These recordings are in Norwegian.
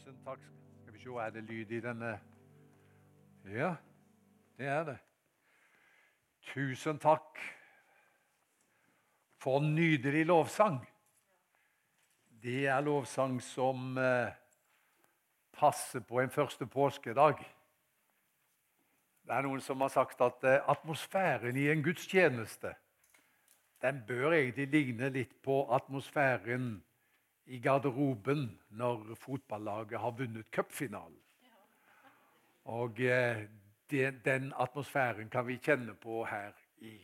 Tusen takk. Skal vi se, er det lyd i denne? Ja, det er det. Tusen takk for en nydelig lovsang. Det er lovsang som eh, passer på en første påskedag. Det er noen som har sagt at eh, atmosfæren i en gudstjeneste den bør egentlig ligne litt på atmosfæren i garderoben når fotballaget har vunnet cupfinalen. Og eh, den, atmosfæren kan vi kjenne på her i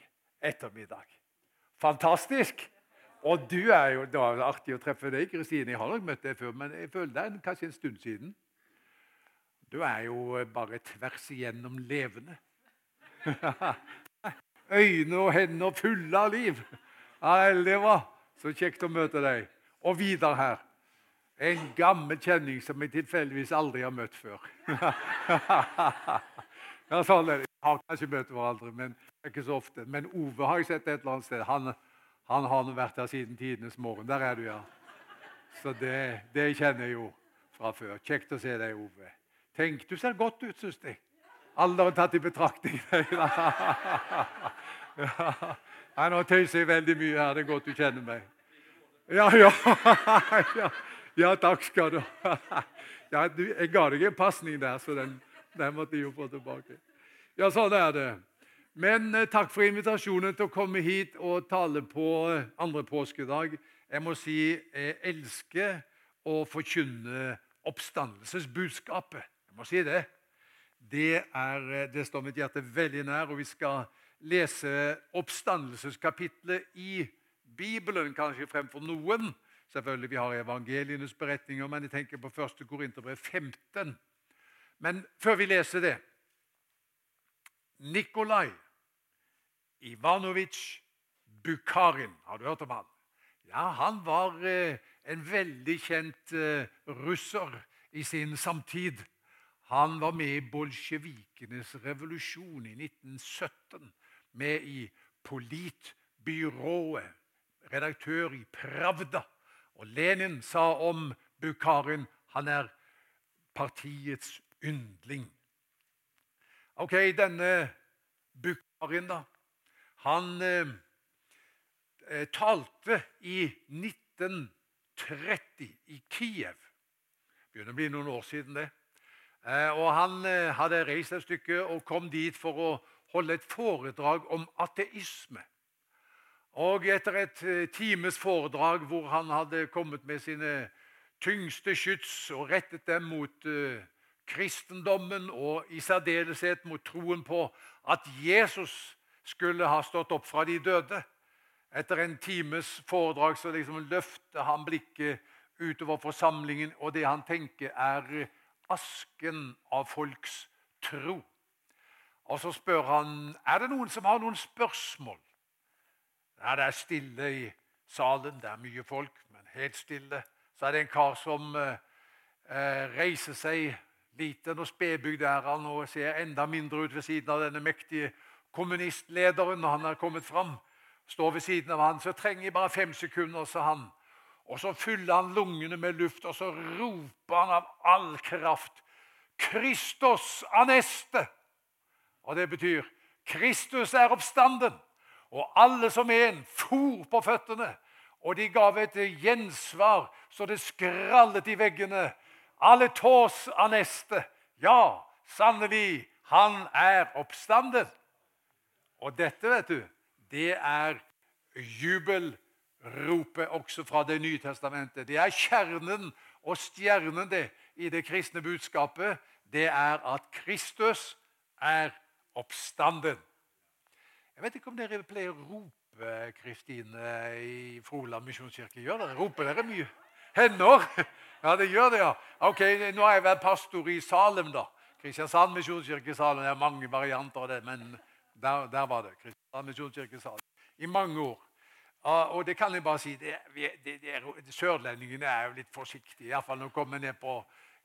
ettermiddag. Fantastisk! Og du er jo, Det var artig å treffe deg, Kristine. Jeg har nok møtt deg før, men jeg føler er kanskje en stund siden. Du er jo bare tvers igjennom levende. Øyne og hender fulle av liv. Ja, det var så kjekt å møte deg. Og Vidar her. En gammel kjenning som jeg tilfeldigvis aldri har møtt før. ja, sånn har kanskje møtt hverandre, men ikke så ofte. Men Ove har jeg sett et eller annet sted. Han, han har vært her siden tidenes morgen. Der er du, ja. Så det, det kjenner jeg jo fra før. Kjekt å se deg, Ove. Tenk, du ser godt ut, syns jeg. Alderen tatt i betraktning. ja, nå tøyser jeg veldig mye her. Det er godt du kjenner meg. Ja, ja. ja. ja takk skal du ha. Ja, jeg ga deg en pasning der, så den, den måtte jeg jo få tilbake. Ja, sånn er det. Men eh, takk for invitasjonen til å komme hit og tale på eh, andre påskedag. Jeg må si jeg elsker å forkynne oppstandelsesbudskapet. Jeg må si det. Det, er, eh, det står mitt hjerte veldig nær, og vi skal lese oppstandelseskapitlet i Bibelen kanskje fremfor noen. Selvfølgelig, Vi har evangelienes beretninger, men jeg tenker på 1. Korinterbrev 15. Men før vi leser det Nikolai Ivanovic Bukharin. Har du hørt om han? Ja, Han var eh, en veldig kjent eh, russer i sin samtid. Han var med i bolsjevikenes revolusjon i 1917. Med i politbyrået redaktør i Pravda. Og Lenin sa om Bukharin han er partiets yndling. Ok, denne Bukharin, da, han eh, eh talte i 1930 i Kiev. Begynner å bli noen år siden, det. Eh, og Han eh, hadde reist et stykke og kom dit for å holde et foredrag om ateisme. Og etter et eh, times foredrag hvor han hadde kommet med sine tyngste skyts og rettet dem mot uh, kristendommen og i særdeleshet mot troen på at Jesus skulle ha stått opp fra de døde. Etter en times foredrag så liksom løfter han blikket utover forsamlingen, og det han tenker, er asken av folks tro. Og så spør han er det noen som har noen spørsmål. Ja, det er stille i salen. Det er mye folk, men helt stille. Så er det en kar som eh, eh reiser seg liten og spedbygd er han og ser enda mindre ut ved siden av denne mektige kommunistlederen når han er kommet fram. Står ved siden av han, så trenger jeg bare fem sekunder, sa han. Og så fyller han lungene med luft, og så roper han av all kraft Kristus aneste! Og det betyr Kristus er oppstanden. Og alle som en for på føttene, og de gav et gjensvar så det skrallet i veggene. Alle tås av neste. Ja, sannelig, han er oppstanden. Og dette, vet du, det er jubelropet også fra Det nye testamentet. Det er kjernen og stjernen det i det kristne budskapet. Det er at Kristus er oppstanden. Jeg vet ikke om dere pleier å rope Kristine i Froland misjonskirke. Gjør dere? Roper dere mye? Hender? Ja, det gjør det, ja. Ok, Nå har jeg vært pastor i Salem, da. Kristiansand misjonskirke i Salem. Det er mange varianter av det, men der, der var det. Kristiansand misjonskirke i Salem. I mange år. Og det kan jeg bare si, det, det, det, Sørlendingene er jo litt forsiktige. Iallfall når de kommer ned på,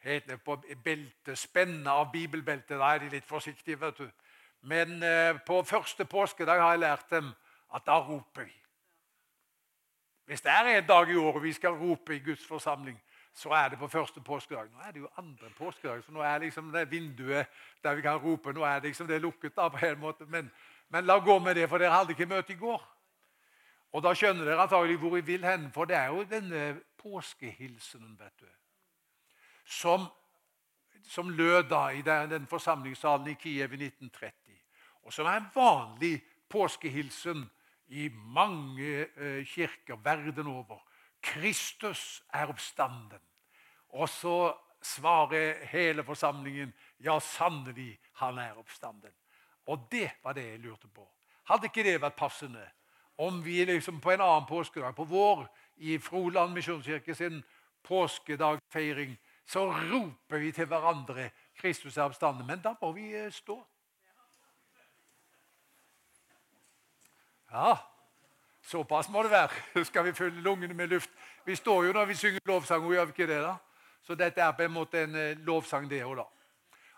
helt ned på beltespennet av bibelbeltet. Da er de litt forsiktige. vet du. Men eh, på første påskedag har jeg lært dem at da roper vi. Hvis det er en dag i året vi skal rope i Guds forsamling, så er det på første påskedag. Nå er det jo andre påskedag, så nå er liksom det vinduet der vi kan rope, nå er det liksom det lukket. da på en måte. Men, men la gå med det, for dere hadde ikke møte i går. Og da skjønner dere antagelig hvor vi vil hen, for det er jo denne påskehilsenen vet du, som, som lød da i den, forsamlingssalen i Kiev i 1930, og som er en vanlig påskehilsen i mange eh, kirker verden over. Kristus er oppstanden. Og så svarer hele forsamlingen ja, sannelig, han er oppstanden. Og det var det jeg lurte på. Hadde ikke det vært passende om vi liksom på en annen påskedag, på vår, i Froland misjonskirke sin påskedagfeiring, så roper vi til hverandre 'Kristus er oppstanden'. Men da må vi eh, stå. Ja, såpass må det være. Skal vi fylle lungene med luft? Vi står jo når vi synger lovsang, og gjør vi ikke det? da? Så dette er på en måte en eh, lovsang, det òg, da.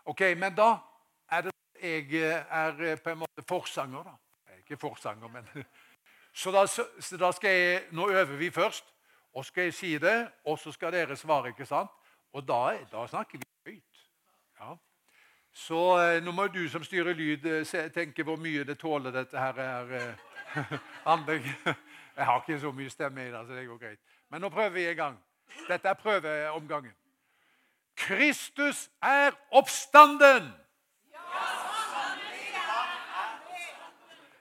Ok, Men da er det jeg eh, er på en måte forsanger, da. Jeg er ikke forsanger, men Så da, så da skal jeg, Nå øver vi først, og skal jeg si det, og så skal dere svare. ikke sant? Og da, da snakker vi høyt. Ja. Så eh, nå må du som styrer lyd, eh, tenke hvor mye det tåler, dette her her eh, anlegg. Jeg har ikke så mye stemme i det, så det går greit. Men nå prøver vi en gang. Dette er prøveomgangen. Kristus er oppstanden!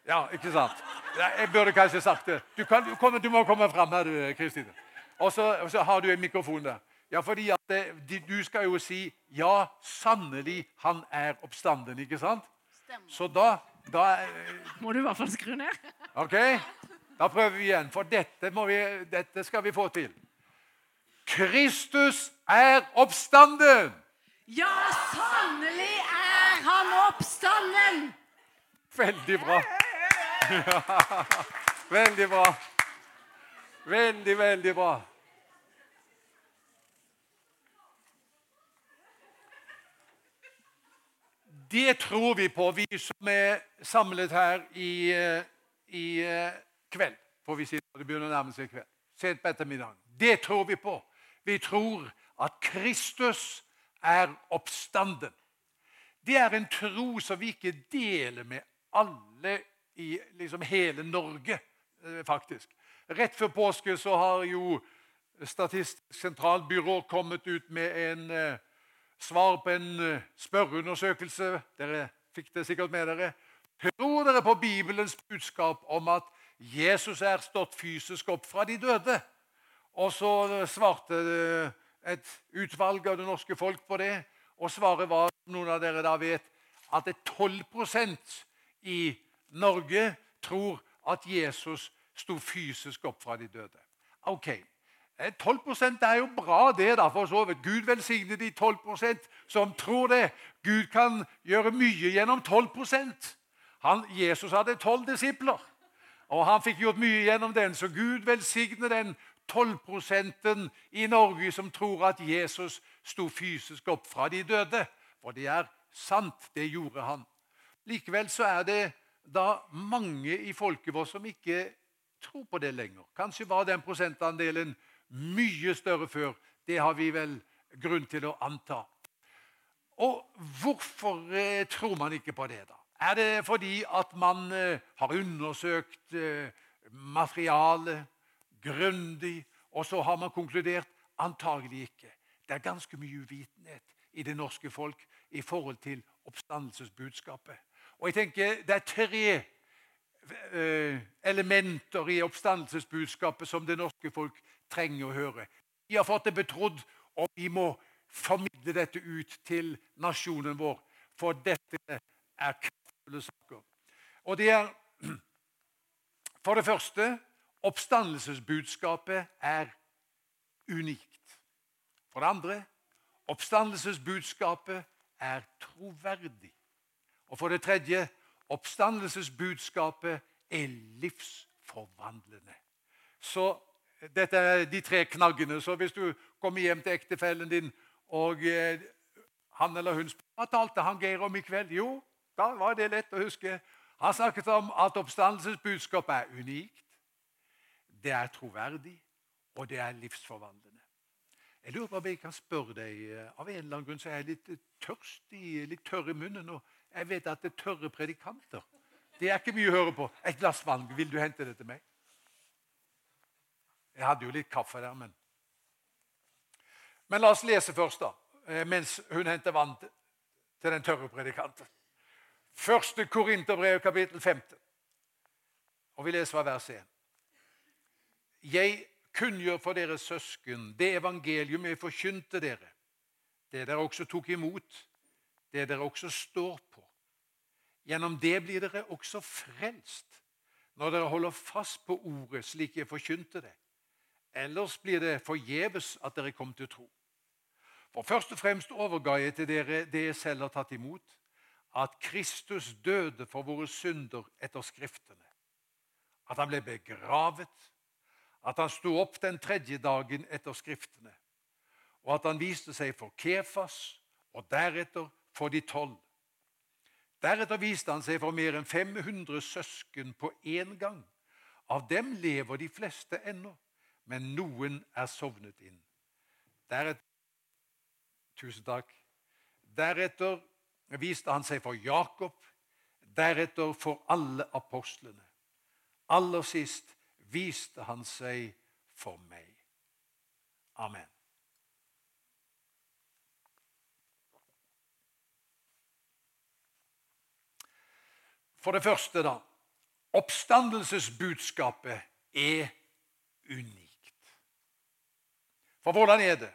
Ja, ikke sant? Jeg burde kanskje sagt det. Du, kan, du, må komme fram her, du, Kristine. Og så, har du en mikrofon der. Ja, fordi at det, Du skal jo si 'Ja, sannelig, han er oppstanden'. ikke sant? Stemmer. Så da, da Må du i hvert fall skru ned. ok, Da prøver vi igjen, for dette, vi, dette skal vi få til. Kristus er oppstanden! Ja, sannelig er han oppstanden! Veldig bra. veldig bra. Veldig, veldig bra. Det tror vi på, vi som er samlet her i, eh, i eh, kveld. Får vi si når det begynner å nærme seg kveld. Sent på ettermiddagen. Det tror vi på. Vi tror at Kristus er oppstanden. Det er en tro som vi ikke deler med alle i liksom hele Norge, eh, faktisk. Rett før påske så har jo Statistisk sentralbyrå kommet ut med en svar på en eh, spørreundersøkelse. Dere fikk det sikkert med dere. Tror dere på Bibelens budskap om at Jesus er stått fysisk opp fra de døde? Og så eh, svarte eh, et utvalg av det norske folk på det. Og svaret var, noen av dere da vet, at det er 12% i Norge tror at Jesus sto fysisk opp fra de døde. Ok, 12 eh, er jo bra, det, da, for så vidt. Gud velsigne de 12% som tror det. Gud kan gjøre mye gjennom 12% han, Jesus hadde tolv disipler, og han fikk gjort mye gjennom den. Så Gud velsigne den 12 i Norge som tror at Jesus sto fysisk opp fra de døde. For det er sant, det gjorde han. Likevel så er det da mange i folket vårt som ikke tror på det lenger. Kanskje var den prosentandelen mye større før. Det har vi vel grunn til å anta. Og hvorfor eh, tror man ikke på det, da? Er det fordi at man eh, har undersøkt eh, materialet grundig, og så har man konkludert? Antagelig ikke. Det er ganske mye uvitenhet i det norske folk i forhold til oppstandelsesbudskapet. Og jeg tenker Det er tre elementer i oppstandelsesbudskapet som det norske folk trenger å høre. Vi har fått det betrodd, og vi må formidle dette ut til nasjonen vår. For dette er kraftfulle saker. Og det er For det første oppstandelsesbudskapet er unikt. For det andre oppstandelsesbudskapet er troverdig. Og for det tredje oppstandelsesbudskapet er livsforvandlende. Så dette er de tre knaggene. Så hvis du kommer hjem til ektefellen din, og eh, han eller hun Hva talte han Geir om i kveld? Jo, da var det lett å huske. Han snakket om at oppstandelsesbudskapet er unikt, det er troverdig, og det er livsforvandlende. Jeg lurer på om jeg kan spørre deg eh, Av en eller annen grunn så er jeg litt tørst tørstig, litt tørr i munnen. Og jeg vet at det er tørre predikanter. Det er ikke mye å høre på. Et glass vann. Vil du hente det til meg? Jeg hadde jo litt kaffe der, men Men la oss lese først, da, eh, mens hun henter vann til den tørre predikanten. Første Korinterbrev, kapittel 15. Og vi leser fra vers 1. Jeg kunngjør for dere søsken det evangelium jeg forkynte dere, det dere også tok imot, det dere også står på. Gjennom det blir dere også frelst, når dere holder fast på ordet slik jeg forkynte det. Ellers blir det forgjeves at dere kom til tro. For først og fremst overga jeg til dere det jeg selv har tatt imot, at Kristus døde for våre synder etter Skriftene. At han ble begravet, at han sto opp den tredje dagen etter Skriftene, og at han viste seg for Kefas og deretter for de tolv. Deretter viste han seg for mer enn 500 søsken på én gang. Av dem lever de fleste ennå, men noen er sovnet inn. Deretter, tusen takk. Deretter viste han seg for Jakob, deretter for alle apostlene. Aller sist viste han seg for meg. Amen. For det første, da. Oppstandelsesbudskapet er unikt. For hvordan er det?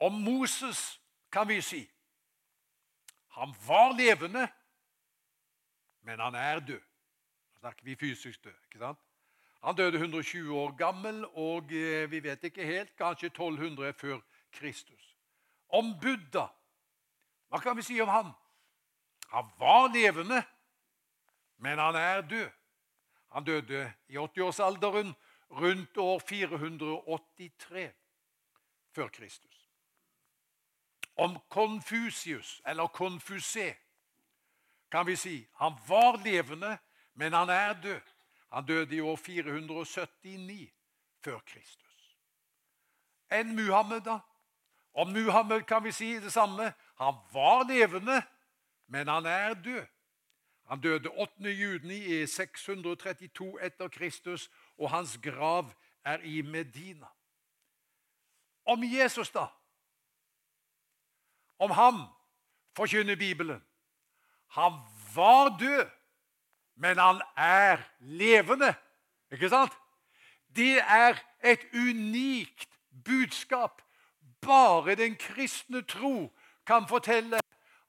Om Moses kan vi si han var levende, men han er død. Nå snakker vi fysisk død. ikke sant? Han døde 120 år gammel, og eh, vi vet ikke helt, kanskje 1200 før Kristus. Om Buddha, hva kan vi si om han? Han var levende, men han er død. Han døde i 80-årsalderen rundt år 483 før Kristus. Om Konfusius, eller Konfusé, kan vi si han var levende, men han er død. Han døde i år 479 før Kristus. En Muhammed, da? Om Muhammed kan vi si det samme. Han var levende, men han er død. Han døde 8. juni i 632 etter Kristus, og hans grav er i Medina. Om Jesus, da? Om ham forkynner Bibelen. Han var død, men han er levende. Ikke sant? Det er et unikt budskap. Bare den kristne tro kan fortelle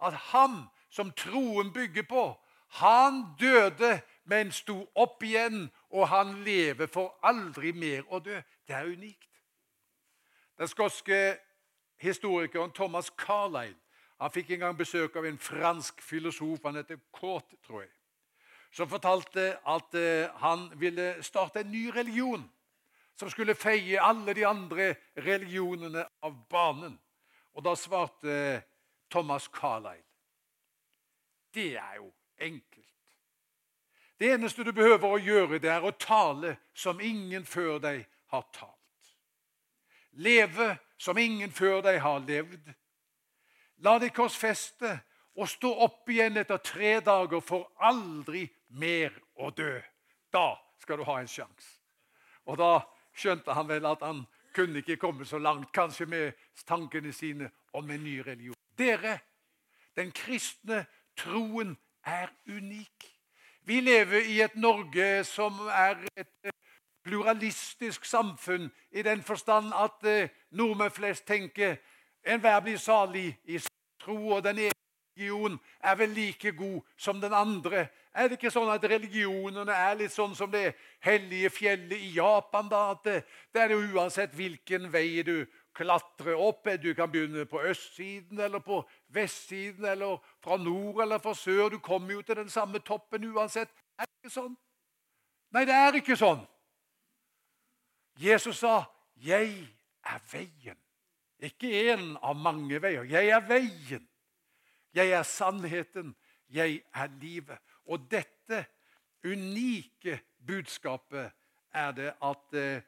at ham som troen bygger på, han døde, men sto opp igjen, og han lever for aldri mer å dø. Det er unikt. Den skotske historikeren Thomas Carlein han fikk en gang besøk av en fransk filosof. Han heter Kort, tror jeg. Som fortalte at uh, han ville starte en ny religion som skulle feie alle de andre religionene av banen. Og da svarte Thomas Carlein Det er jo enkelt. Det eneste du behøver å gjøre, det er å tale som ingen før deg har talt. Leve som ingen før deg har levd. La deg korsfeste og stå opp igjen etter tre dager for aldri mer å dø. Da skal du ha en sjanse. Og da skjønte han vel at han kunne ikke komme så langt, kanskje med tankene sine om en ny religion. Dere, den kristne troen er unik. Vi lever i et Norge som er et pluralistisk samfunn i den forstand at eh, nordmenn flest tenker enhver blir salig i tro, og den ene religion er vel like god som den andre. Er det ikke sånn at religionene er litt sånn som det hellige fjellet i Japan? da, at det, det er det uansett hvilken vei du klatrer opp. Du kan begynne på østsiden eller på vestsiden eller fra nord eller fra sør. Du kommer jo til den samme toppen uansett. Er det ikke sånn? Nei, det er ikke sånn. Jesus sa, 'Jeg er veien'. Ikke én av mange veier. Jeg er veien. Jeg er sannheten. Jeg er livet. Og dette unike budskapet er det at eh,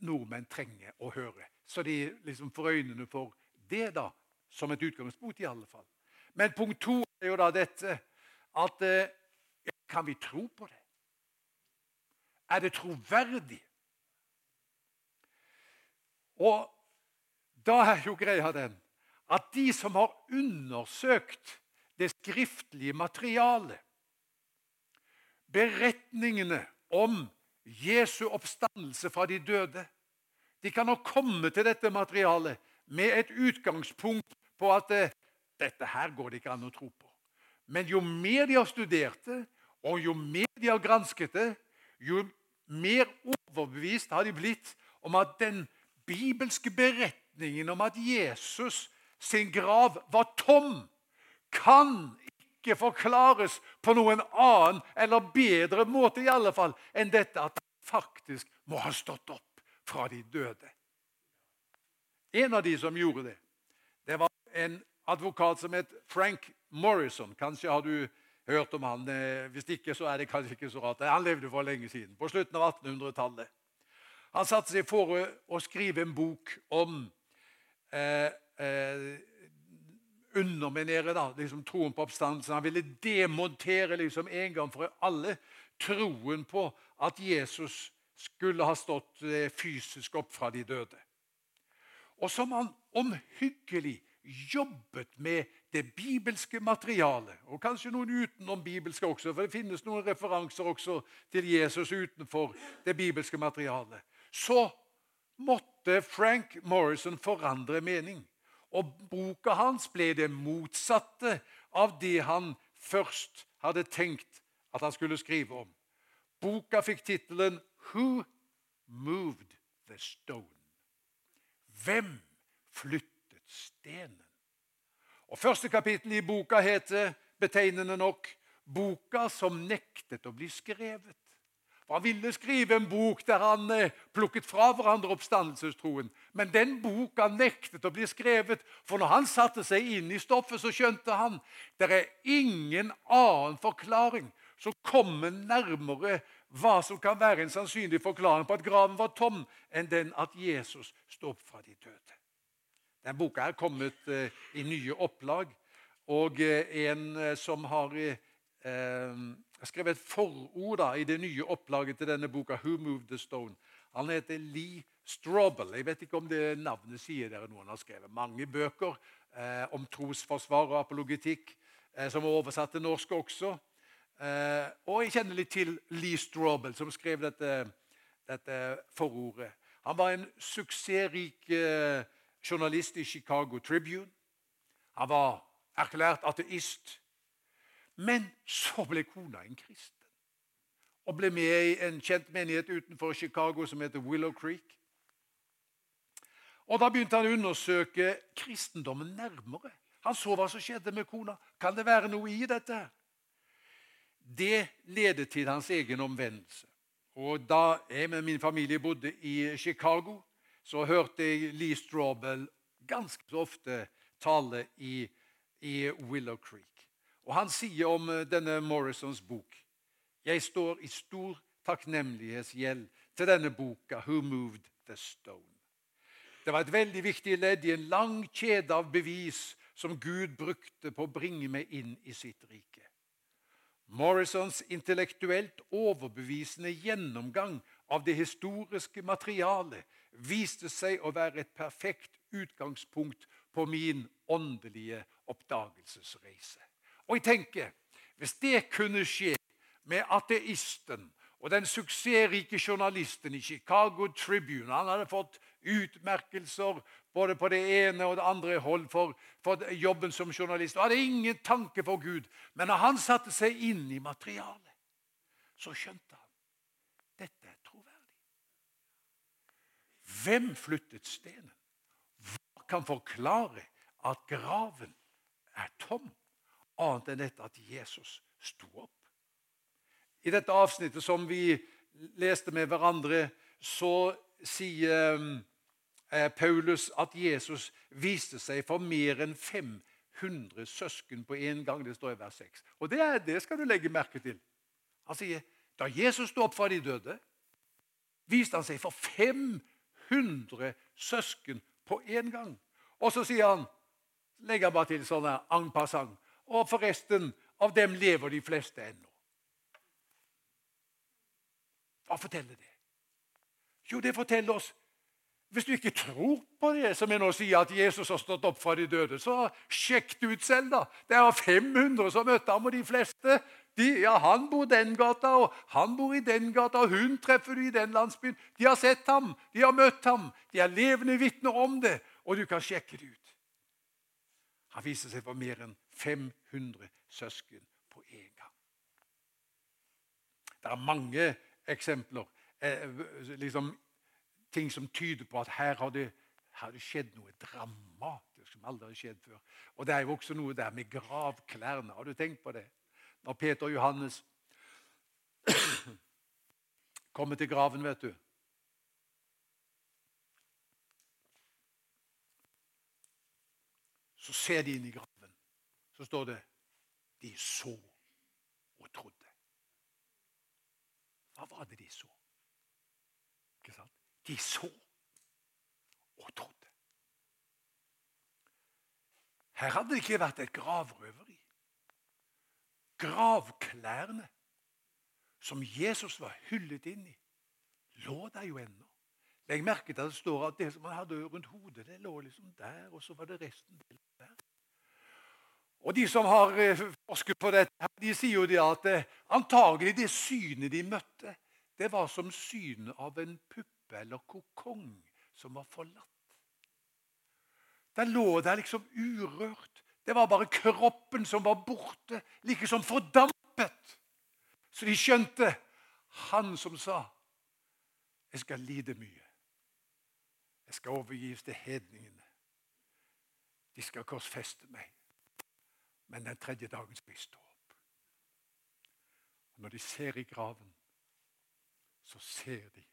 nordmenn trenger å høre. Så de liksom får øynene for det, da, som et utgangspunkt i alle fall. Men punkt to er jo da dette at eh, Kan vi tro på det? Er det troverdig? Og da er jo greia den at de som har undersøkt det skriftlige materialet, beretningene om Jesu oppstandelse fra de døde, de kan ha kommet til dette materialet med et utgangspunkt på at eh, dette her går det ikke an å tro på. Men jo mer de har studert det, og jo mer de har gransket det, jo mer overbevist har de blitt om at den bibelske beretningen om at Jesus sin grav var tom, kan ikke forklares på noen annen eller bedre måte i alle fall, enn dette at han faktisk må ha stått opp fra de døde. En av de som gjorde det, det var en advokat som het Frank Morrison. Kanskje har du hørt om han. Eh, hvis ikke, så er det kanskje ikke så rart. Han levde for lenge siden, på slutten av 1800-tallet. Han satte seg for å skrive en bok om eh, eh, underminere da, liksom, troen på oppstandelsen. Han ville demontere liksom, en gang for alle troen på at Jesus skulle ha stått eh, fysisk opp fra de døde. Og som han omhyggelig jobbet med det bibelske materialet, og kanskje noen utenom bibelske også, for det finnes noen referanser også til Jesus utenfor det bibelske materialet, så måtte Frank Morrison forandre mening. Og boka hans ble det motsatte av det han først hadde tenkt at han skulle skrive om. Boka fikk tittelen 'Who Moved the Stone'? Hvem flyttet stenen? Og Første kapittel i boka heter betegnende nok 'Boka som nektet å bli skrevet'. For Han ville skrive en bok der han eh, plukket fra hverandre oppstandelsestroen. Men den boka nektet å bli skrevet, for når han satte seg inn i stoffet, så skjønte han det er ingen annen forklaring som kommer nærmere hva som kan være en sannsynlig forklaring på at graven var tom, enn den at Jesus sto opp fra de døde. Den boka er kommet eh, i nye opplag, og eh, en eh, som har skrevet et forord da, i det nye opplaget til denne boka, 'Who Moved the Stone'. Han heter Lee Strobel. Jeg vet ikke om det navnet sier dere noen har skrevet. Mange bøker eh, om trosforsvar og apologetikk, eh, som er oversatt til norsk også. Eh, og jeg kjenner litt til Lee Strobel, som skrev dette, dette forordet. Han var en suksessrik eh, journalist i Chicago Tribune. Han var erklært ateist. Men så ble kona en kristen og ble med i en kjent menighet utenfor Chicago som heter Willow Creek. Og Da begynte han å undersøke kristendommen nærmere. Han så hva som skjedde med kona. Kan det være noe i dette? Det ledet til hans egen omvendelse. Og Da jeg med min familie bodde i Chicago, så hørte jeg Lee Strawbell ganske ofte tale i, i Willow Creek. Og Han sier om eh, denne Morrisons bok Jeg står i stor takknemlighetsgjeld til denne boka, 'Who Moved the Stone'. Det var et veldig viktig ledd i en lang kjede av bevis som Gud brukte på å bringe meg inn i sitt rike. Morrisons intellektuelt overbevisende gjennomgang av det historiske materialet viste seg å være et perfekt utgangspunkt på min åndelige oppdagelsesreise. Og jeg tenker, Hvis det kunne skje med ateisten og den suksessrike journalisten i Chicago Tribune Han hadde fått utmerkelser både på det ene og det andre hold for, for jobben som journalist. Og hadde ingen tanke for Gud. Men når han satte seg inn i materialet, så skjønte han dette er troverdig. Hvem flyttet stenen? Hva kan forklare at graven er tom? annet enn dette at Jesus sto opp. I dette avsnittet som vi leste med hverandre, så sier Paulus at Jesus viste seg for mer enn 500 søsken på en gang. Det står i vers 6. Og det, er, det skal du legge merke til. Han sier da Jesus sto opp fra de døde, viste han seg for 500 søsken på én gang. Og så sier han, legger han bare til sånn en passant, og forresten, av dem lever de fleste ennå. Hva forteller det? Jo, det forteller oss Hvis du ikke tror på det som jeg nå sier, at Jesus har stått opp fra de døde, så sjekk det ut selv, da. Det er 500 som møtte ham, og de fleste de, ja, Han bor den gata, og han bor i den gata, og hun treffer du i den landsbyen. De har sett ham, de har møtt ham, de er levende vitner om det, og du kan sjekke det ut. Han viser seg for mer enn 500 søsken på én gang. Det er mange eksempler, eh, liksom, ting som tyder på at her har det, her har det skjedd noe dramatisk som aldri har skjedd før. Og Det er jo også noe der med gravklærne. Har du tenkt på det? Når Peter og Johannes kommer til graven, vet du Så ser de inn i graven. Så står det de så og trodde. Hva var det de så? De så og trodde. Her hadde det ikke vært et gravrøveri. Gravklærne som Jesus var hyllet inn i, lå der jo ennå. Legg merke til at det står at det som han hadde rundt hodet, det lå liksom der, og så var det resten der. Og De som har eh, forsket på dette, de sier jo det at eh, antagelig det synet de møtte, det var som synet av en puppe eller kokong som var forlatt. Den lå der liksom urørt. Det var bare kroppen som var borte, like som fordampet. Så de skjønte han som sa 'Jeg skal lide mye'. Jeg skal overgis til hedningene. De skal korsfeste meg. Men den tredje dagen skal jeg stå opp. Og når de ser i graven, så ser de,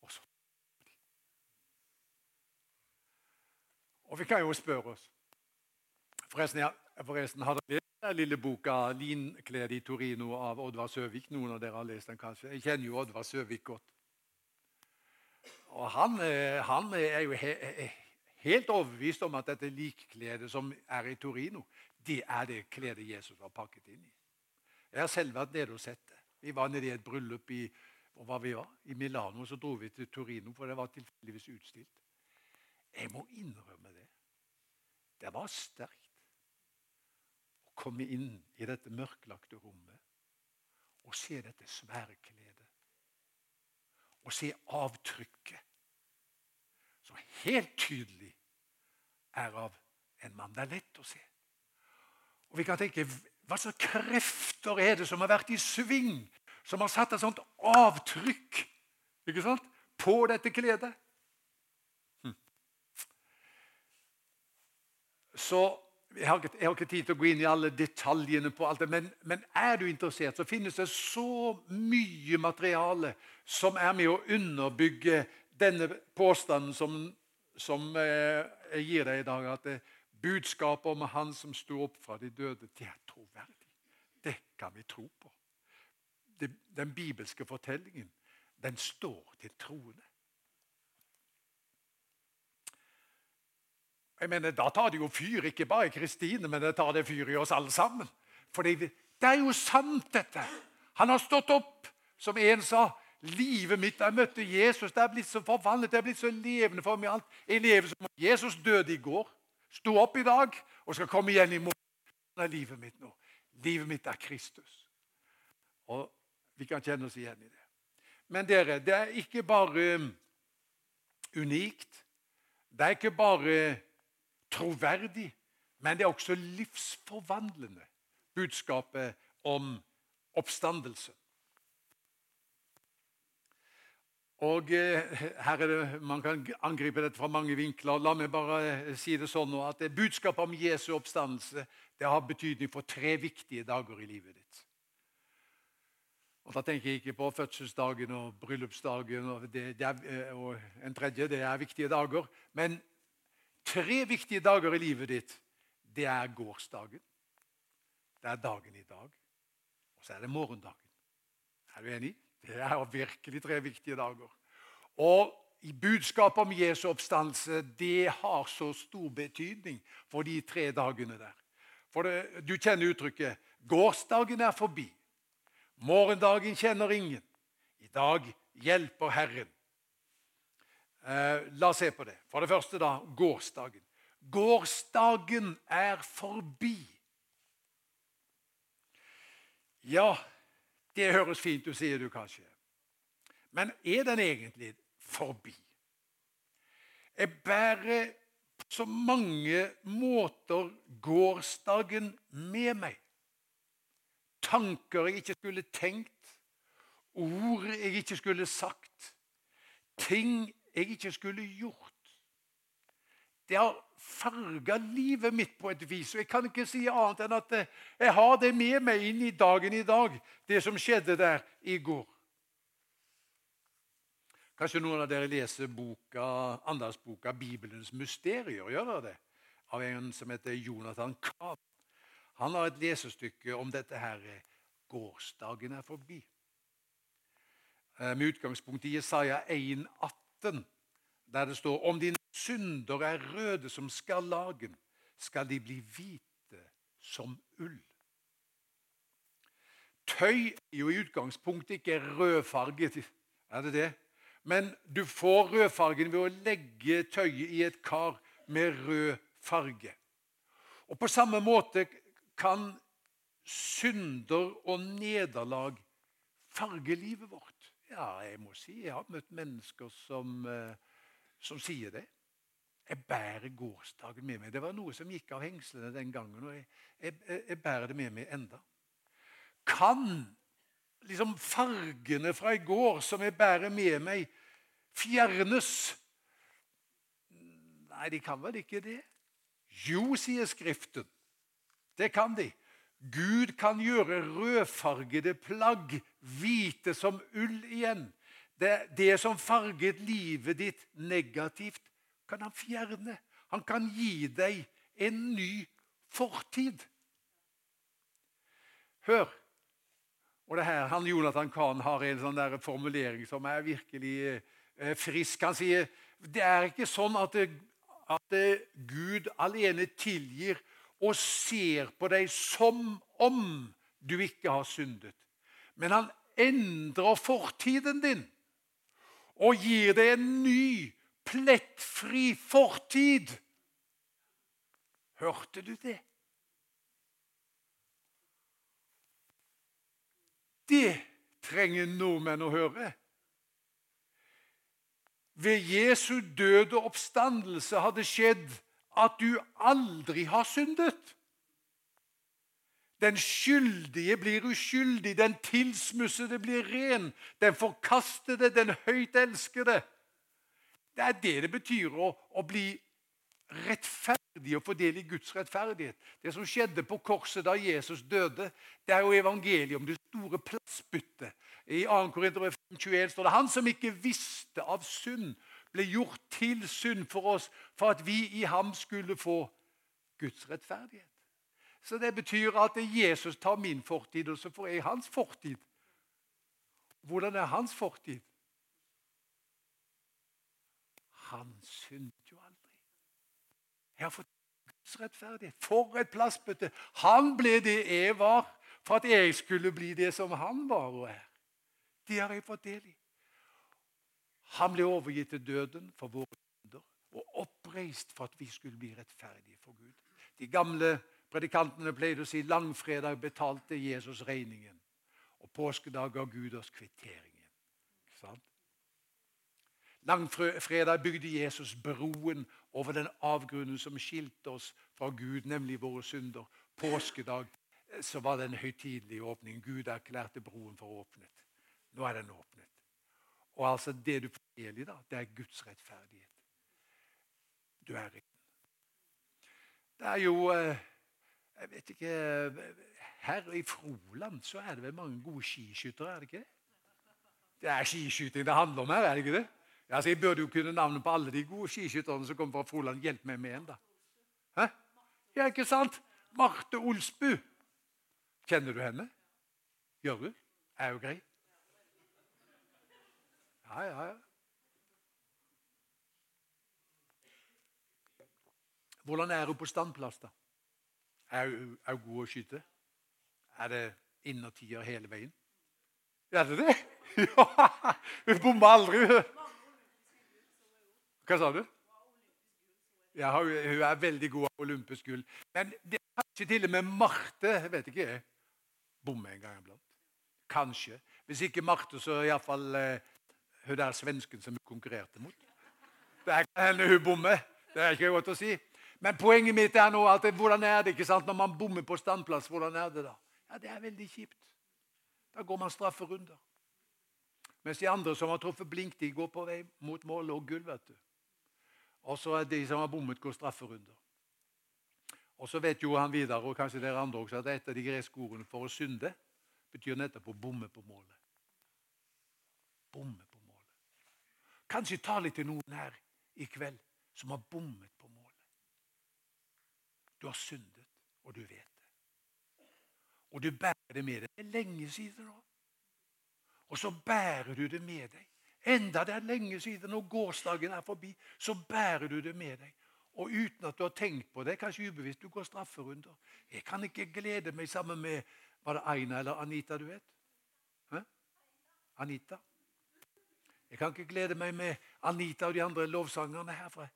og så de. Og vi kan jo spørre oss Forresten, ja, forresten har dere lest den lille boka 'Linklede i Torino' av Oddvar Søvik? Noen av dere har lest den kanskje? Jeg kjenner jo Oddvar Søvik godt. Og Han, eh, han er jo he, helt overbevist om at dette likkledet som er i Torino, det er det kledet Jesus var pakket inn i. Jeg har selv vært nede og sett det. Vi var nede i et bryllup i, var? I Milano. Så dro vi til Torino, for det var tilfeldigvis utstilt. Jeg må innrømme det. Det var sterkt å komme inn i dette mørklagte rommet og se dette svære kledet. Og se avtrykket, som helt tydelig er av en mann. Det er lett å se. Og vi kan tenke, Hva slags krefter er det som har vært i sving, som har satt et sånt avtrykk ikke sant, på dette kledet? Så jeg har, ikke, jeg har, ikke, tid til å gå inn i alle detaljene på alt det, men, men, er du interessert, så finnes det så mye materiale som er med å underbygge denne påstanden som, som eh, jeg gir deg i dag. at det, Budskapet om Han som sto opp fra de døde, det er troverdig. Det kan vi tro på. Den bibelske fortellingen, den står til troende. Jeg mener, Da tar det jo fyr, ikke bare i Kristine, men det tar det fyr i oss alle sammen. For det er jo sant, dette. Han har stått opp, som en sa. Livet mitt Jeg møtte Jesus. Det er blitt så forvandlet, det er blitt så levende for meg. alt. Jeg lever som Jesus døde i går. Sto opp i dag og skal komme igjen i morgen. Det er livet mitt nå. Livet mitt er Kristus. Og vi kan kjenne oss igjen i det. Men dere, det er ikke bare um, unikt. Det er ikke bare troverdig, men det er også livsforvandlende, budskapet om oppstandelse. Og eh, her er det, Man kan angripe dette fra mange vinkler. La meg bare eh, si det sånn nå, at Budskapet om Jesu oppstandelse det har betydning for tre viktige dager i livet ditt. Og Da tenker jeg ikke på fødselsdagen og bryllupsdagen og, det, det er, eh, og en tredje. Det er viktige dager. Men tre viktige dager i livet ditt, det er gårsdagen. Det er dagen i dag. Og så er det morgendagen. Er du enig? Det er virkelig tre viktige dager. Og i budskapet om Jesu oppstandelse, det har så stor betydning for de tre dagene der. For det, Du kjenner uttrykket 'gårsdagen er forbi'. Morgendagen kjenner ingen. I dag hjelper Herren. Eh, la oss se på det. For det første, da, gårsdagen. Gårsdagen er forbi. Ja, det høres fint ut, sier du kanskje. Men er den egentlig forbi? Jeg bærer på så mange måter gårsdagen med meg. Tanker jeg ikke skulle tenkt, ord jeg ikke skulle sagt, ting jeg ikke skulle gjort. Det har farga livet mitt på et vis. Og Jeg kan ikke si annet enn at eh, jeg har det med meg inn i dagen i dag, det som skjedde der i går. Kanskje noen av dere leser boka, andaktsboka 'Bibelens mysterier'? Gjør dere det? Av en som heter Jonathan Kahn. Han har et lesestykke om dette her 'Gårsdagen er forbi'. Eh, med utgangspunkt i Jesaja 1,18, der det står om dine synder er røde som skarlagen, skal de bli hvite som ull. Tøy er jo i utgangspunktet ikke rødfarget, er det det? Men du får rødfargen ved å legge tøyet i et kar med rød farge. Og På samme måte kan synder og nederlag farge livet vårt. Ja, jeg må si jeg har møtt mennesker som, eh, som sier det. Jeg bærer gårsdagen med meg. Det var noe som gikk av hengslene den gangen, og jeg, jeg, jeg bærer det med meg enda. Kan liksom fargene fra i går som jeg bærer med meg, fjernes? Nei, de kan vel ikke det? Jo, sier Skriften. Det kan de. Gud kan gjøre rødfargede plagg hvite som ull igjen. Det, det som farget livet ditt negativt, kan han fjerne. Han kan gi deg en ny fortid. Hør. Og det her, han Jonathan Kahn har en sånn der formulering som er virkelig eh, frisk. Han sier det er ikke sånn at, det, at det Gud alene tilgir og ser på deg som om du ikke har syndet. Men han endrer fortiden din og gir deg en ny plettfri fortid. Hørte du det? Det trenger nordmenn å høre. Ved Jesu død og oppstandelse hadde skjedd at du aldri har syndet. Den skyldige blir uskyldig, den tilsmussede blir ren, den forkastede, den høyt elskede. Det er det det betyr å, å bli rettferdig og få del i Guds rettferdighet. Det som skjedde på korset da Jesus døde, det er jo evangeliet om det store plassbyttet. I 2. Korinter 21 står det han som ikke visste av synd, ble gjort til synd for oss for at vi i ham skulle få Guds rettferdighet. Så det betyr at Jesus tar min fortid, og så får jeg hans fortid. Hvordan er hans fortid? Han syndet jo aldri. Jeg har fått Guds rettferdighet. For et plassbytte! Han ble det jeg var, for at jeg skulle bli det som han var og er. Det har jeg fått del i. Han ble overgitt til døden for våre synder og oppreist for at vi skulle bli rettferdige for Gud. De gamle predikantene pleide å si langfredag betalte Jesus regningen, og påskedag ga Gud oss kvitteringen. Ikke sant? Langfredag bygde Jesus broen over den avgrunnen som skilte oss fra Gud, nemlig våre synder. Påskedag eh, så var det en høytidelig åpning. Gud erklærte broen for åpnet. Nå er den åpnet. Og altså det du får del i, da, det er Guds rettferdighet. Du er retten. Det er jo eh, Jeg vet ikke Her i Froland så er det vel mange gode skiskyttere, er det ikke det? Det er skiskyting det handler om her, er det ikke det? Altså, jeg burde jo kunne navnet på alle de gode skiskytterne som kommer fra Froland. Hjelp meg med en, da. Hæ? Ja, ikke sant? Marte Olsbu. Kjenner du henne? Gjør du? Er hun grei? Ja, ja, ja. Hvordan er hun på standplass, da? Er hun, er hun god å skyte? Er det innertier hele veien? Er det det? Ja! Hun bommer aldri. Hva sa du? Ja, hun er veldig god av olympisk gull. Men det er kanskje til og med Marte jeg vet ikke bommer en gang iblant. Kanskje. Hvis ikke Marte, så iallfall eh, hun der svensken som hun konkurrerte mot. Det kan hende hun bommer. Det er ikke godt å si. Men poenget mitt er nå at hvordan er det ikke sant, når man bommer på standplass? hvordan er Det da? Ja, det er veldig kjipt. Da går man strafferunder. Mens de andre som har truffet blink, de går på vei mot mål og gull. vet du. Og så er de som har bommet, går strafferunder. Og så vet jo han videre, og kanskje dere andre også, at et av de greske ordene for å synde betyr nettopp å bomme på målet. Bomme. Kanskje ta litt til noen her i kveld som har bommet på målet. Du har syndet, og du vet det. Og du bærer det med deg. Det er lenge siden nå. Og så bærer du det med deg. Enda det er lenge siden, når gårsdagen er forbi, så bærer du det med deg. Og uten at du har tenkt på det, kanskje ubevisst, du går strafferunder. Jeg kan ikke glede meg sammen med Var det Aina eller Anita, du vet? Hæ? Anita? Jeg kan ikke glede meg med Anita og de andre lovsangerne her, for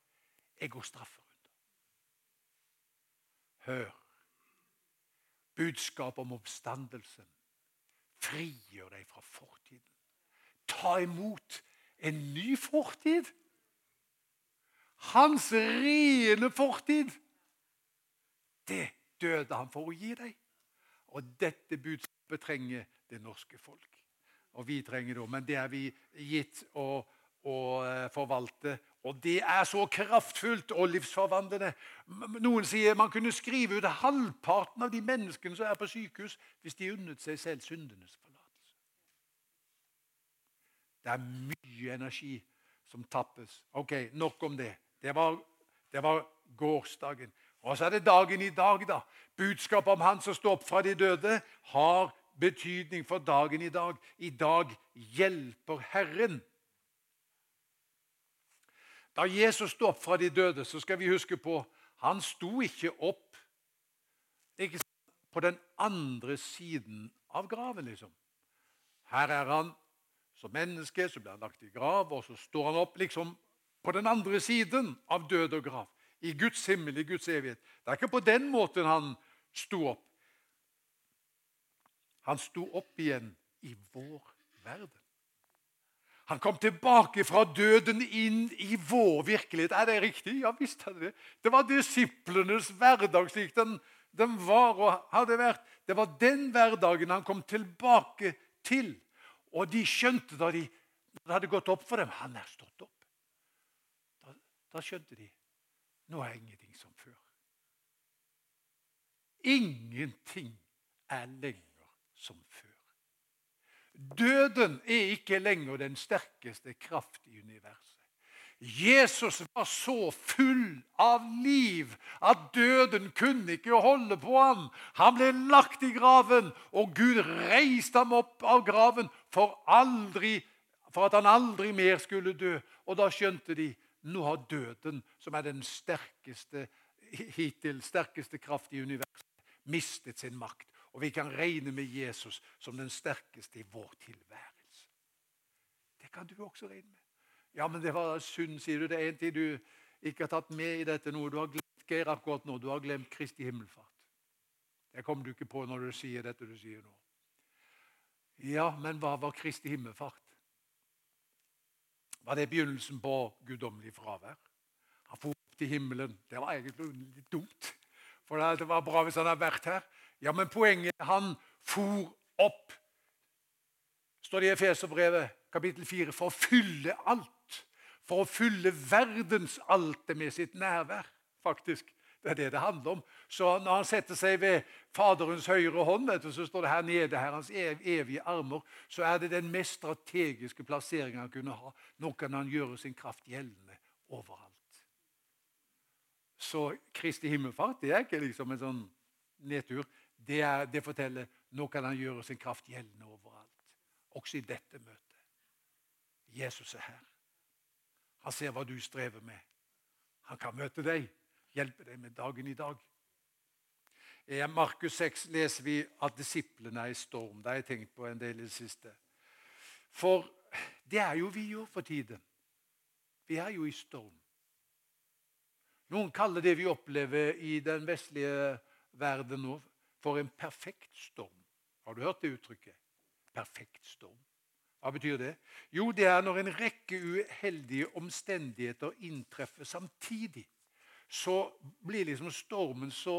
Jeg går strafferunder. Hør. Budskap om oppstandelsen frigjør deg fra fortiden. Ta imot en ny fortid. Hans rene fortid. Det døde han for å gi deg. Og dette budskapet trenger det norske folk. Og vi trenger det òg, men det er vi gitt å, å forvalte. Og det er så kraftfullt og livsforvandlende. Noen sier man kunne skrive ut halvparten av de menneskene som er på sykehus, hvis de unnet seg selv syndenes forlatelse. Det er mye energi som tappes. Ok, nok om det. Det var, det var gårsdagen. Og så er det dagen i dag, da. Budskapet om Han som står opp fra de døde, har betydning for dagen i dag. I dag hjelper Herren. Da Jesus sto opp fra de døde, så skal vi huske på han sto ikke opp ikke på den andre siden av graven. liksom. Her er han som menneske, så blir han lagt i grav, og så står han opp liksom på den andre siden av død og grav. I Guds himmel, i Guds evighet. Det er ikke på den måten han sto opp. Han sto opp igjen i vår verden. Han kom tilbake fra døden inn i vår virkelighet. Er det riktig? Ja visst er det det. Det var disiplenes hverdag slik den, den, var og hadde vært. Det var den hverdagen han kom tilbake til. Og de skjønte da de, det hadde gått opp for dem Han er stått opp. Da, da skjønte de nå er ingenting som før. Ingenting er lenger som før. Døden er ikke lenger den sterkeste kraft i universet. Jesus var så full av liv at døden kunne ikke holde på ham. Han ble lagt i graven, og Gud reiste ham opp av graven for, aldri, for at han aldri mer skulle dø. Og da skjønte de nå har døden, som er den sterkeste hittil sterkeste kraft i universet, mistet sin makt. Og vi kan regne med Jesus som den sterkeste i vår tilværelse. Det kan du også regne med. Ja, men det var synd, sier du. Det er en tid du ikke har tatt med i dette nå. Du har glemt Geir akkurat nå. Du har glemt Kristi himmelfart. Det kommer du ikke på når du sier dette du sier nå. Ja, men hva var Kristi himmelfart? Var det begynnelsen på guddommelig fravær? Han for opp til himmelen. Det var egentlig litt dumt. For det var bra hvis han hadde vært her. Ja, men poenget er han for opp, står det i Efeserbrevet kapittel 4, for å fylle alt. For å fylle verdensaltet med sitt nærvær, faktisk. Det er det det handler om. Så når han setter seg ved Faderens høyre hånd, du, så står det her nede, her, hans evige armer, så er det den mest strategiske plasseringen han kunne ha. Nå kan han gjøre sin kraft gjeldende overalt. Så Kristi himmelfart det er ikke liksom en sånn nedtur det, er, det forteller nå kan han gjøre sin kraft gjeldende overalt. Også i dette møtet. Jesus er her. Han ser hva du strever med. Han kan møte deg. hjelpe deg med dagen i dag. I Markus 6 leser vi at disiplene er i storm. Det har jeg tenkt på en del i det siste. For det er jo vi jo for tiden. Vi er jo i storm. Noen kaller det vi opplever i den vestlige verden nå, for en perfekt storm. Har du hørt det uttrykket? Perfekt storm. Hva betyr det? Jo, det er når en rekke uheldige omstendigheter inntreffer samtidig. Så blir liksom stormen så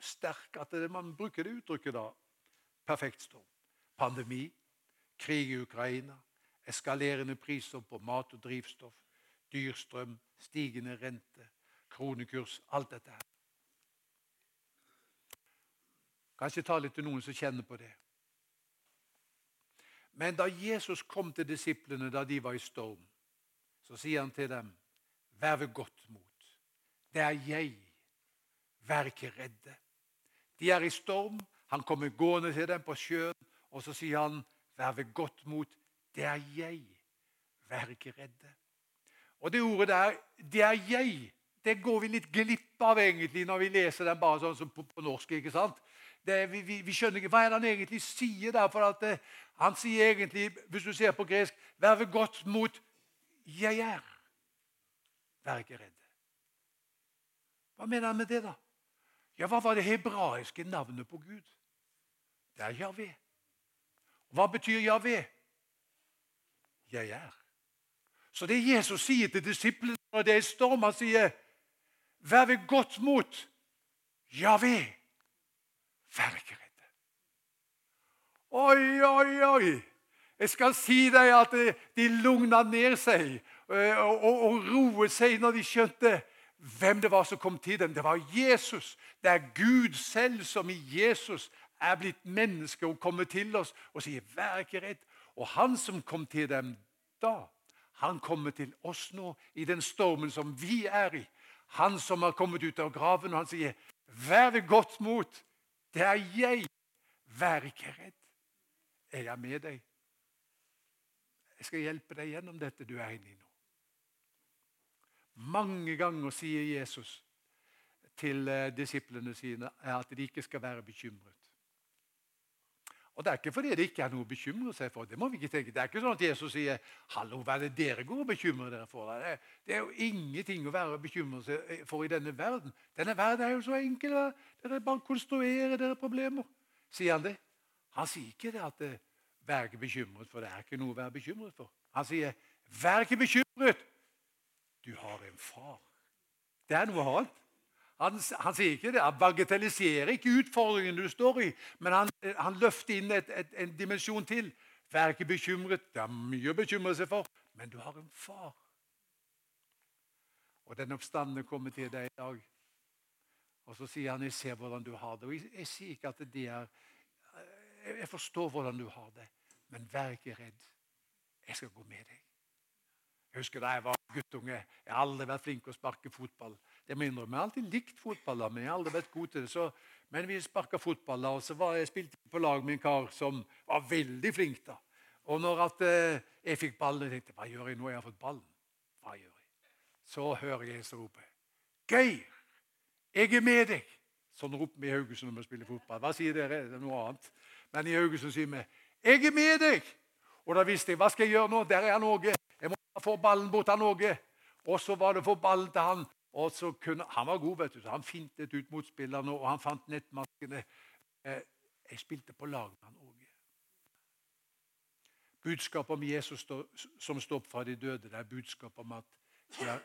sterk at man bruker det uttrykket da. Perfekt storm. Pandemi, krig i Ukraina, eskalerende priser på mat og drivstoff, dyrstrøm, stigende rente, kronekurs Alt dette her. Kanskje ta litt til noen som kjenner på det. Men da Jesus kom til disiplene da de var i storm, så sier han til dem, 'Vær ved godt mot. Det er jeg. Vær ikke redde.' De er i storm. Han kommer gående til dem på sjøen, og så sier han, 'Vær ved godt mot. Det er jeg. Vær ikke redde.' Og det ordet der, 'det er jeg', det går vi litt glipp av egentlig når vi leser den bare sånn som på, norsk. ikke sant? Det, vi, vi, vi, skjønner ikke hva er det han egentlig sier der. for at det, Han sier egentlig, hvis du ser på gresk, 'Vær ved godt mot jeg er'. Vær ikke redd. Hva mener han med det, da? Ja, Hva var det hebraiske navnet på Gud? Det er Javé. Hva betyr Javé? Jeg er. Så det Jesus sier til disiplene når det er storm, han sier, 'Vær ved godt mot Javé'. Vær ikke redde. Oi, oi, oi! Jeg skal si deg at de lugna ned seg eh, og, og, og roet seg når de skjønte hvem det var som kom til dem. Det var Jesus. Det er Gud selv som i Jesus er blitt menneske og kommer til oss og sier 'vær ikke redd'. Og han som kom til dem da, han kommer til oss nå i den stormen som vi er i. Han som har kommet ut av graven, og han sier 'vær ved godt mot'. Det er jeg. Vær ikke redd. Er jeg med deg? Jeg skal hjelpe deg gjennom dette du er inne i nå. Mange ganger sier Jesus til eh, disiplene sine at de ikke skal være bekymret. Og Det er ikke fordi det ikke er noe å bekymre seg for. Det må vi ikke tenke. Det er ikke sånn at Jesus sier 'Hallo, hva er det dere går og bekymrer dere for?' Det, det er jo ingenting å være bekymret seg for i denne verden. Denne verden er jo så enkel. Dere bare konstruerer dere problemer. Sier han det? Han sier ikke det at det, 'vær ikke bekymret', for det er ikke noe å være bekymret for. Han sier 'vær ikke bekymret'. Du har en far. Det er noe annet. Han, han, sier ikke det, han bagatelliserer ikke utfordringen du står i, men han, han løfter inn et, et, en dimensjon til. Vær ikke bekymret. Det er mye å bekymre seg for, men du har en far. Og den oppstandende kommer til deg i dag. Og så sier han 'Jeg ser hvordan du har det'. Og jeg, jeg sier ikke at det er Jeg forstår hvordan du har det, men vær ikke redd. Jeg skal gå med deg. Jeg husker da jeg var guttunge. Jeg har aldri vært flink til å sparke fotball. Det må jeg innrømme. Jeg har alltid likt fotball, men jeg har aldri vært god til det. Så, men vi sparka fotball, og så var jeg spilte på lag med en kar som var veldig flink. da. Og når at, eh, jeg fikk ballen, jeg tenkte hva gjør jeg nå jeg har fått ballen? Hva gjør jeg? Så hører jeg en som roper Geir, jeg er med deg! Sånn roper vi i Haugesund når vi spiller fotball. Hva sier dere? Det er noe annet. Men i Haugesund sier vi 'Jeg er med deg'! Og da visste jeg hva skal jeg gjøre nå. Der er han Åge. Jeg må få ballen bort av Åge. Og så var det å få ballen til han. Og så kunne, Han var god, vet du, så han fintet ut motspillerne, og han fant nettmaskene. Eh, jeg spilte på lag med han Åge. Budskapet om Jesus som står opp fra de døde, det er budskapet om at de er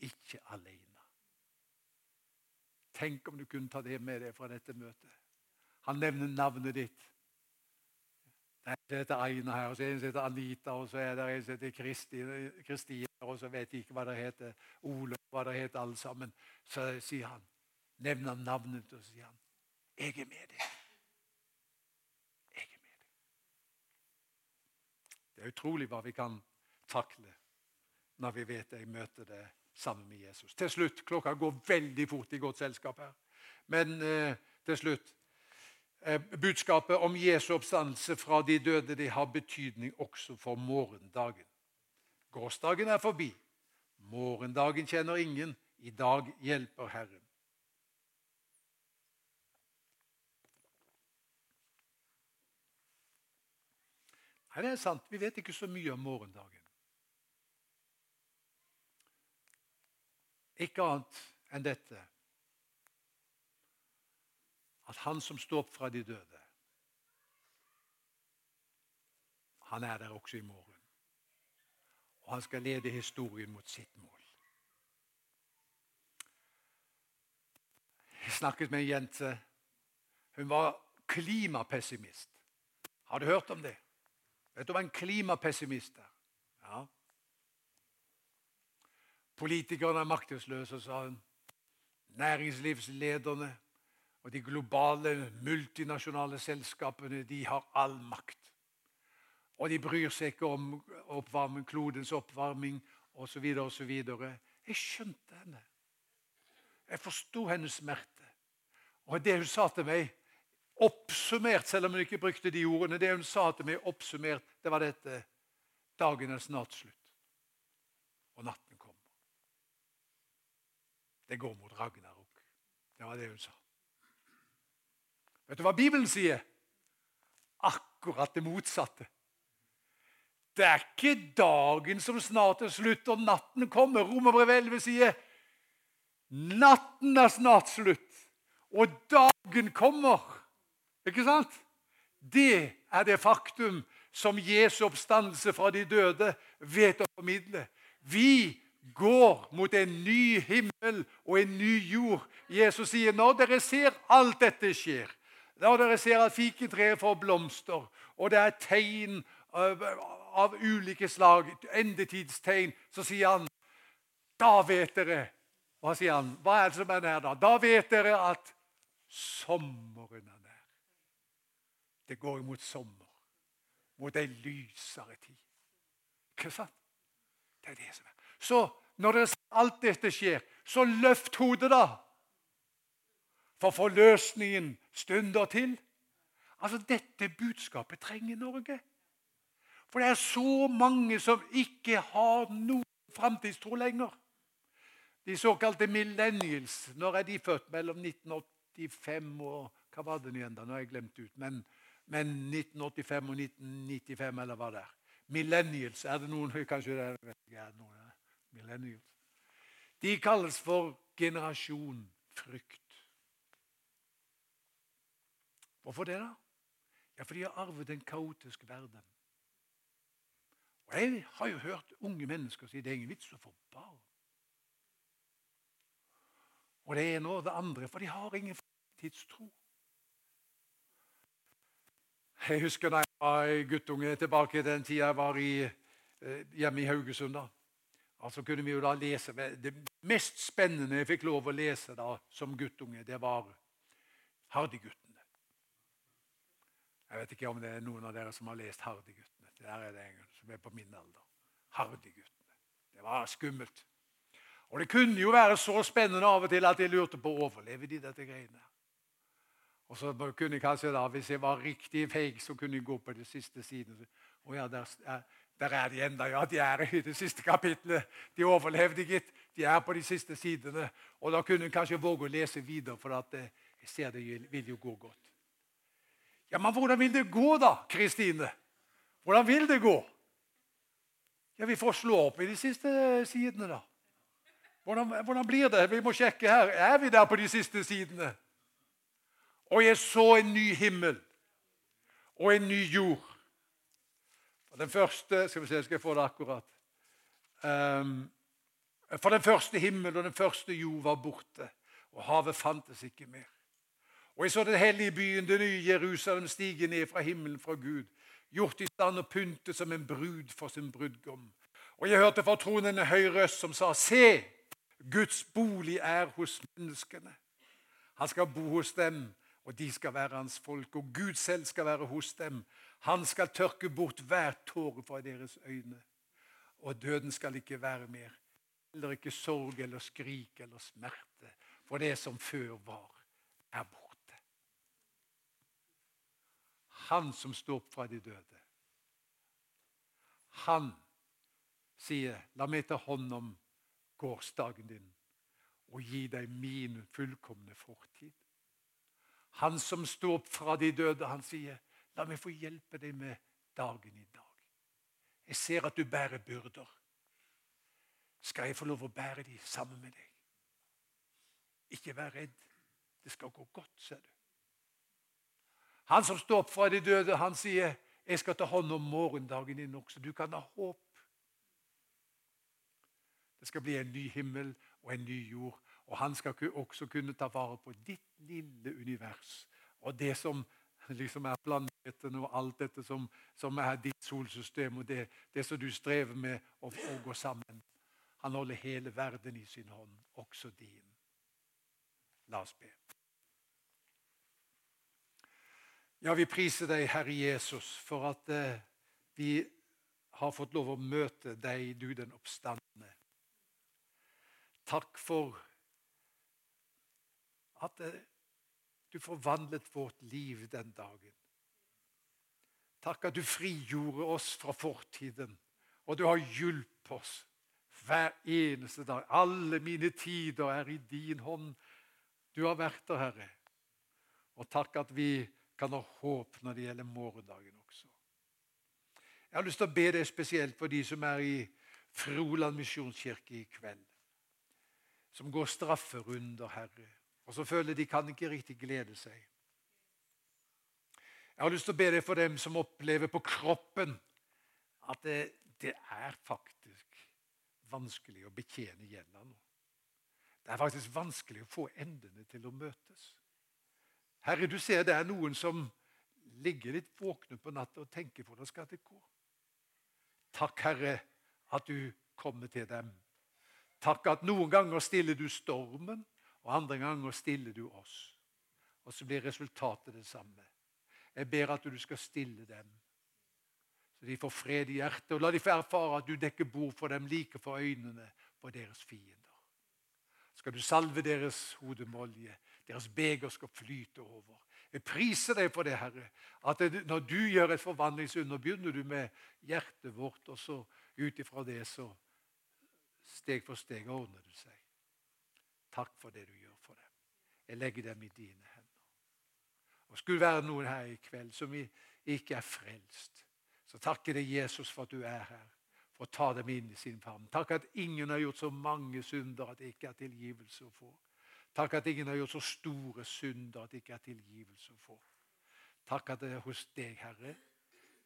ikke alene. Tenk om du kunne ta det med deg fra dette møtet. Han nevner navnet ditt. Det er en som heter Aina her, og så er det en som heter Anita, og så er det en som heter Kristine, og så vet jeg ikke hva det heter, Ole, hva det heter alle sammen. Så sier han, nevner navnet, og så sier han, 'Jeg er med deg'. Det er utrolig hva vi kan takle når vi vet jeg møter det sammen med Jesus. Til slutt, Klokka går veldig fort i godt selskap her. Men eh, til slutt Eh, budskapet om Jesu oppstandelse fra de døde de har betydning også for morgendagen. Gårsdagen er forbi. Morgendagen kjenner ingen. I dag hjelper Herren. Nei, det er sant. Vi vet ikke så mye om morgendagen. Ikke annet enn dette at han som står opp fra de døde, han er der også i morgen. Og han skal lede historien mot sitt mål. Jeg snakket med en jente. Hun var klimapessimist. Har du hørt om det? Vet du hva en klimapessimist er? Ja. Politikerne er maktesløse, sa hun. Næringslivslederne og de globale, multinasjonale selskapene de har all makt. Og de bryr seg ikke om oppvarming, klodens oppvarming osv. osv. Jeg skjønte henne. Jeg forsto hennes smerte. Og det hun sa til meg, oppsummert, selv om hun ikke brukte de ordene, det hun sa til meg oppsummert, det var dette Dagen er snart slutt, og natten kommer. Det går mot Ragnarok. Det var det hun sa. Vet du hva Bibelen sier? Akkurat det motsatte. Det er ikke dagen som snart er slutt, og natten kommer. Romerbrevet 11 sier natten er snart slutt, og dagen kommer. Ikke sant? Det er det faktum som Jesu oppstandelse fra de døde vet å formidle. Vi går mot en ny himmel og en ny jord. Jesus sier når dere ser alt dette skjer, når dere ser at fikentreet får blomster, og det er tegn av, av ulike slag, endetidstegn, så sier han da vet dere Hva sier han? Hva er det som er nær da? Da vet dere at sommeren er nær. Det går imot sommer. Mot ei lysere tid. Ikke sant? Det er det som er. Så når alt dette skjer, så løft hodet, da. For forløsningen stunder til. Altså, Dette budskapet trenger Norge. For det er så mange som ikke har noen framtidstro lenger. De såkalte millennials. Når er de født? Mellom 1985 og Hva var det igjen, da? Nå har jeg glemt ut. Men, men 1985 og 1995, eller hva det er. Millennials. Er det noen Kanskje det er, er noen, millennials. De kalles for generasjon frykt. Hvorfor det, da? Ja, For de har arvet en kaotisk verden. Og Jeg har jo hørt unge mennesker si det er ingen vits å få barn. Og det ene og det andre, for de har ingen framtidstro. Jeg husker da jeg var guttunge tilbake i den tida jeg var i, hjemme i Haugesund. da. Altså kunne vi jo da lese, Det mest spennende jeg fikk lov å lese da som guttunge, det var Hardyguttene. Jeg vet ikke om det er noen av dere som har lest Hardyguttene. Der er det en som er på min alder. Hardyguttene. Det var skummelt. Og Det kunne jo være så spennende av og til at jeg lurte på overlever de dette greiene. Og så kunne jeg kanskje da, Hvis jeg var riktig feig, så kunne jeg gå på de siste siden. Å ja, der, der, er de enda, ja. De er i det siste kapitlet. De overlevde, gitt. De er på de siste sidene. Og da kunne jeg kanskje våge å lese videre, for at jeg ser det vil jo gå godt. Ja, Men hvordan vil det gå, da, Kristine? Hvordan vil det gå? Ja, Vi får slå opp i de siste sidene, da. Hvordan, hvordan, blir det? Vi må sjekke her. Er vi der på de siste sidene? Og jeg så en ny himmel og en ny jord. For den første Skal vi se, skal jeg få det akkurat. Um, for den første himmel og den første jord var borte, og havet fantes ikke mer. Og jeg så den hellige byen, det nye Jerusalem, stige ned fra himmelen fra Gud, gjort i stand og pyntet som en brud for sin brudgom. Og jeg hørte fra tronen en høy røst som sa, Se! Guds bolig er hos menneskene. Han skal bo hos dem, og de skal være hans folk. Og Gud selv skal være hos dem. Han skal tørke bort hver tåre fra deres øyne. Og døden skal ikke være mer. Heller ikke sorg eller skrik eller smerte. For det som før var, er borte. Han som sto opp fra de døde. Han sier, 'La meg ta hånd om gårsdagen din og gi deg min fullkomne fortid. Han som sto opp fra de døde, han sier, 'La meg få hjelpe deg med dagen i dag. Jeg ser at du bærer byrder. Skal jeg få lov å bære de sammen med deg? Ikke vær redd. Det skal gå godt, ser du. Han som står opp fra de døde, han sier, 'Jeg skal ta hånd om morgendagen din også.' Du kan ha håp. Det skal bli en ny himmel og en ny jord. Og han skal også kunne ta vare på ditt lille univers. Og det som liksom er planeten og alt dette som, som er ditt solsystem, og det, det som du strever med å, å gå sammen. Han holder hele verden i sin hånd, også din. La oss be. Ja, vi priser deg, Herre Jesus, for at eh, vi har fått lov å møte deg, du den oppstandende. Takk for at eh, du forvandlet vårt liv den dagen. Takk at du frigjorde oss fra fortiden, og du har hjulpet oss hver eneste dag. Alle mine tider er i din hånd. Du har vært der, Herre. Og takk at vi kan ha håp når det gjelder morgendagen også. Jeg har lyst til å be deg spesielt for de som er i Froland misjonskirke i kveld. Som går strafferunder, Herre, og som føler de kan ikke riktig glede seg. Jeg har lyst til å be deg for dem som opplever på kroppen at det, det er faktisk vanskelig å betjene gjelda nå. Det er faktisk vanskelig å få endene til å møtes. Herre, du ser det er noen som ligger litt våkne på natta og tenker hvordan skal det gå. Takk, Herre, at du kommer til dem. Takk at noen ganger stiller du stormen, og andre ganger stiller du oss. Og så blir resultatet det samme. Jeg ber at du skal stille dem, så de får fred i hjertet. Og la de få erfare at du dekker bord for dem like for øynene på deres fiender. Skal du salve deres hode med olje. Deres beger skal flyte over. Jeg priser deg for det, Herre. At når du gjør et forvandlingsunder, begynner du med hjertet vårt, og så ut ifra det så steg for steg ordner det seg. Takk for det du gjør for dem. Jeg legger dem i dine hender. Og Skulle det være noen her i kveld som ikke er frelst, så takker det Jesus for at du er her, for å ta dem inn i sin favn. Takk at ingen har gjort så mange synder at det ikke er tilgivelse å få. Takk at ingen har gjort så store synder at det ikke er tilgivelse å få. Takk at det er hos deg, Herre,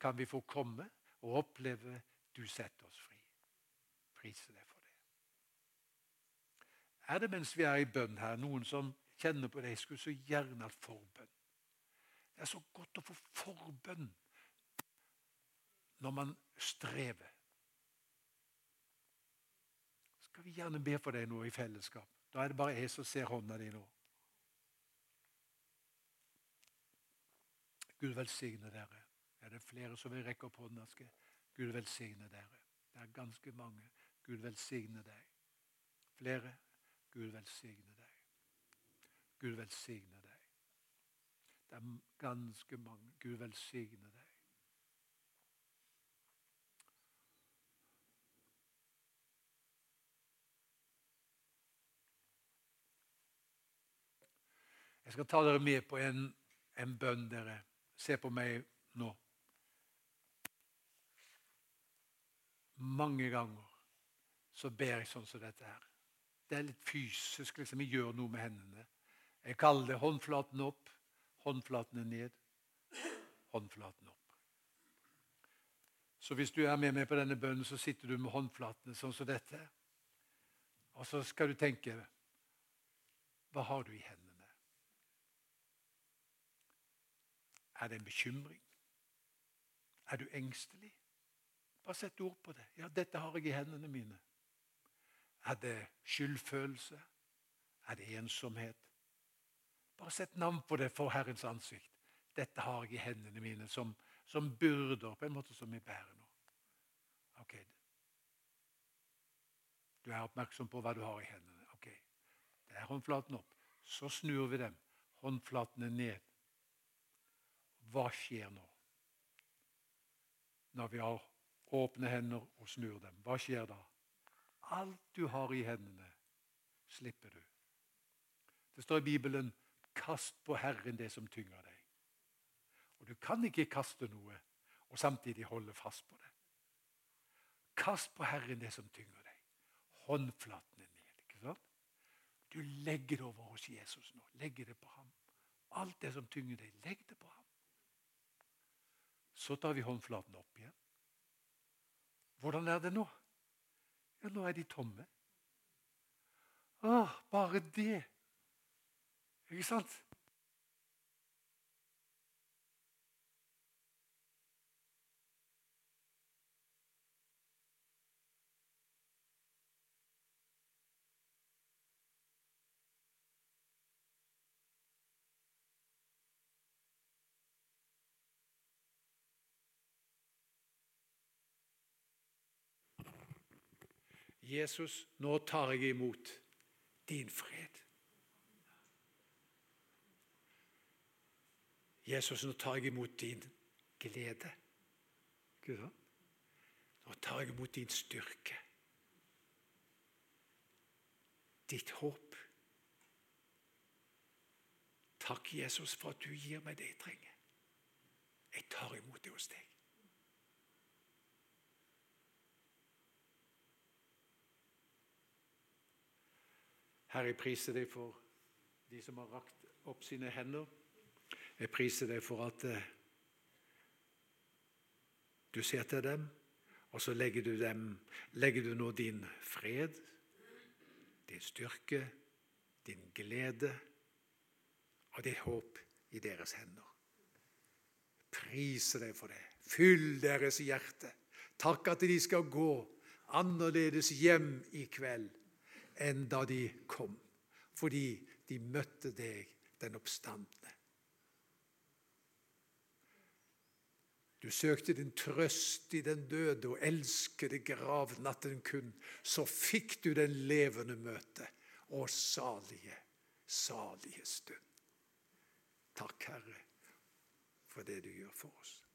kan vi få komme og oppleve du setter oss fri. Prise deg for det. Er det mens vi er i bønn her, noen som kjenner på det? Jeg skulle så gjerne hatt forbønn. Det er så godt å få forbønn når man strever. Skal vi gjerne be for deg nå i fellesskap? Da er det bare jeg som ser hånda di nå. Gud velsigne dere. Er det flere som vil rekke opp hånda? Gud velsigne dere. Det er ganske mange. Gud velsigne deg. Flere? Gud velsigne deg. Gud velsigne deg. Det er ganske mange. Gud velsigne deg. Jeg skal ta dere med på en, en bønn, dere. Se på meg nå. Mange ganger så ber jeg sånn som dette her. Det er litt fysisk. liksom Jeg gjør noe med hendene. Jeg kaller det håndflaten opp, håndflatene ned, håndflaten opp. Så hvis du er med meg på denne bønnen, så sitter du med håndflatene sånn som dette. Og så skal du tenke Hva har du i hendene? Er det en bekymring? Er du engstelig? Bare sett ord på det. Ja, dette har jeg i hendene mine. Er det skyldfølelse? Er det ensomhet? Bare sett navn på det for Herrens ansikt. Dette har jeg i hendene mine som, som byrder, på en måte som vi bærer nå. Ok. Du er oppmerksom på hva du har i hendene. Ok. Det er håndflaten opp. Så snur vi dem. Håndflatene ned. Hva skjer nå? Når vi har åpne hender og snur dem, hva skjer da? Alt du har i hendene, slipper du. Det står i Bibelen 'kast på Herren det som tynger deg'. Og Du kan ikke kaste noe og samtidig holde fast på det. Kast på Herren det som tynger deg. Håndflaten er ned. ikke sant? Du legger det over hos Jesus nå. Legger det på ham. Alt det som tynger deg, legg det på ham. Så tar vi håndflaten opp igjen. Hvordan er det nå? Ja, nå er de tomme. Ah, bare det. Ikke sant? Jesus, nå tar jeg imot din fred. Jesus, nå tar jeg imot din glede. Nå tar jeg imot din styrke. Ditt håp. Takk, Jesus, for at du gir meg det jeg trenger. Jeg tar imot det hos deg. Herre, jeg priser deg for de som har rakt opp sine hender. Jeg priser deg for at eh, du ser til dem, og så legger du, dem, legger du nå din fred, din styrke, din glede og ditt håp i deres hender. Priser deg for det. Fyll deres hjerte. Takk at de skal gå annerledes hjem i kveld enn da de kom, fordi de møtte deg, den oppstandende. Du søkte din trøst i den døde og elskede gravnatten kun. Så fikk du den levende møte og salige, salige stund. Takk, Herre, for det du gjør for oss.